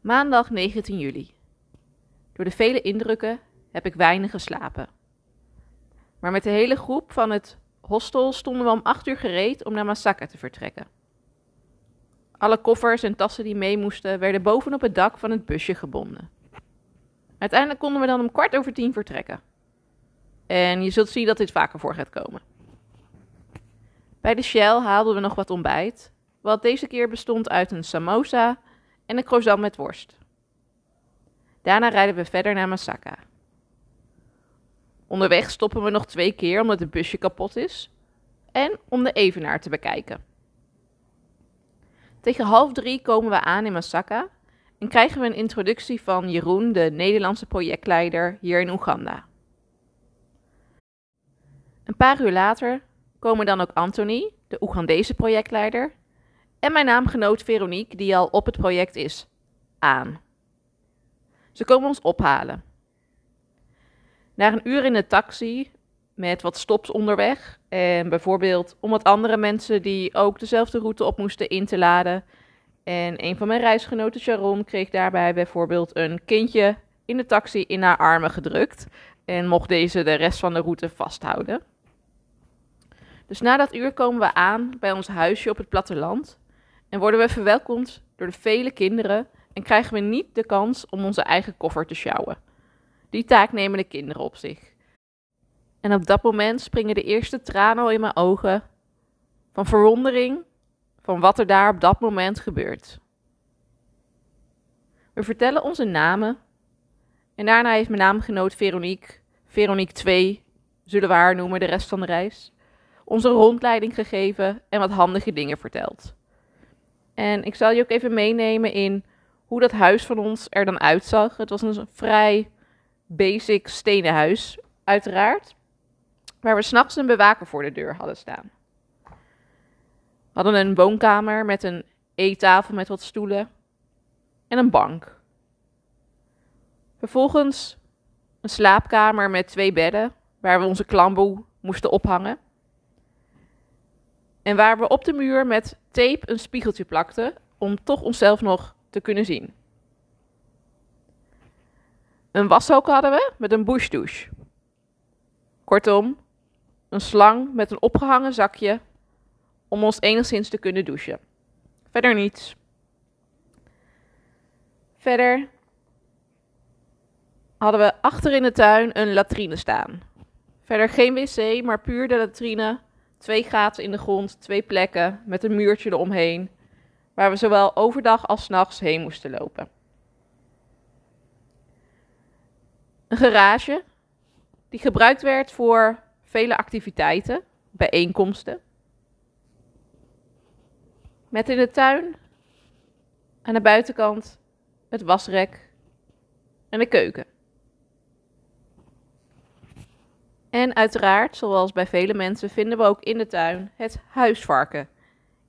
Maandag 19 juli. Door de vele indrukken heb ik weinig geslapen. Maar met de hele groep van het hostel stonden we om 8 uur gereed om naar Masaka te vertrekken. Alle koffers en tassen die mee moesten werden bovenop het dak van het busje gebonden. Uiteindelijk konden we dan om kwart over tien vertrekken. En je zult zien dat dit vaker voor gaat komen. Bij de Shell haalden we nog wat ontbijt, wat deze keer bestond uit een samosa en een croissant met worst. Daarna rijden we verder naar Masaka. Onderweg stoppen we nog twee keer omdat het busje kapot is en om de evenaar te bekijken. Tegen half drie komen we aan in Masaka en krijgen we een introductie van Jeroen, de Nederlandse projectleider hier in Oeganda. Een paar uur later komen dan ook Anthony, de Oegandese projectleider, en mijn naamgenoot Veronique, die al op het project is, aan. Ze komen ons ophalen. Na een uur in de taxi, met wat stops onderweg, en bijvoorbeeld om wat andere mensen die ook dezelfde route op moesten in te laden. En een van mijn reisgenoten, Sharon, kreeg daarbij bijvoorbeeld een kindje in de taxi in haar armen gedrukt en mocht deze de rest van de route vasthouden. Dus na dat uur komen we aan bij ons huisje op het platteland en worden we verwelkomd door de vele kinderen en krijgen we niet de kans om onze eigen koffer te sjouwen. Die taak nemen de kinderen op zich. En op dat moment springen de eerste tranen al in mijn ogen van verwondering van wat er daar op dat moment gebeurt. We vertellen onze namen en daarna heeft mijn naamgenoot Veronique, Veronique 2, zullen we haar noemen de rest van de reis, onze rondleiding gegeven en wat handige dingen verteld. En ik zal je ook even meenemen in hoe dat huis van ons er dan uitzag. Het was een vrij basic stenen huis, uiteraard. Waar we s'nachts een bewaker voor de deur hadden staan. We hadden een woonkamer met een eettafel met wat stoelen en een bank. Vervolgens een slaapkamer met twee bedden waar we onze klamboe moesten ophangen. En waar we op de muur met tape een spiegeltje plakten om toch onszelf nog te kunnen zien. Een washok hadden we met een bushdouche. Kortom, een slang met een opgehangen zakje om ons enigszins te kunnen douchen. Verder niets. Verder hadden we achter in de tuin een latrine staan. Verder geen wc, maar puur de latrine. Twee gaten in de grond, twee plekken met een muurtje eromheen, waar we zowel overdag als nachts heen moesten lopen. Een garage die gebruikt werd voor vele activiteiten, bijeenkomsten. Met in de tuin aan de buitenkant het wasrek en de keuken. En uiteraard, zoals bij vele mensen, vinden we ook in de tuin het huisvarken.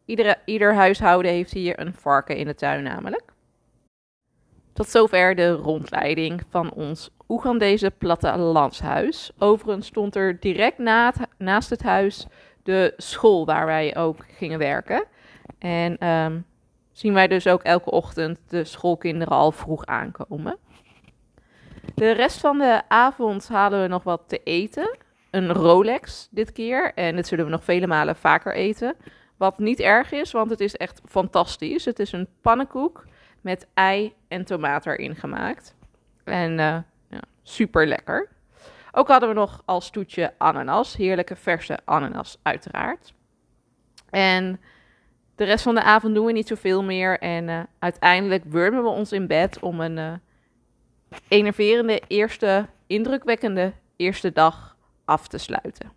Iedere, ieder huishouden heeft hier een varken in de tuin namelijk. Tot zover de rondleiding van ons Oegandese plattelandshuis. Overigens stond er direct na naast het huis de school waar wij ook gingen werken. En um, zien wij dus ook elke ochtend de schoolkinderen al vroeg aankomen. De rest van de avond halen we nog wat te eten. Een Rolex dit keer. En dit zullen we nog vele malen vaker eten. Wat niet erg is, want het is echt fantastisch. Het is een pannenkoek met ei en tomaat erin gemaakt. En uh, ja, super lekker. Ook hadden we nog als toetje ananas. Heerlijke verse ananas, uiteraard. En de rest van de avond doen we niet zoveel meer. En uh, uiteindelijk wurmen we ons in bed om een uh, enerverende eerste, indrukwekkende eerste dag af te sluiten.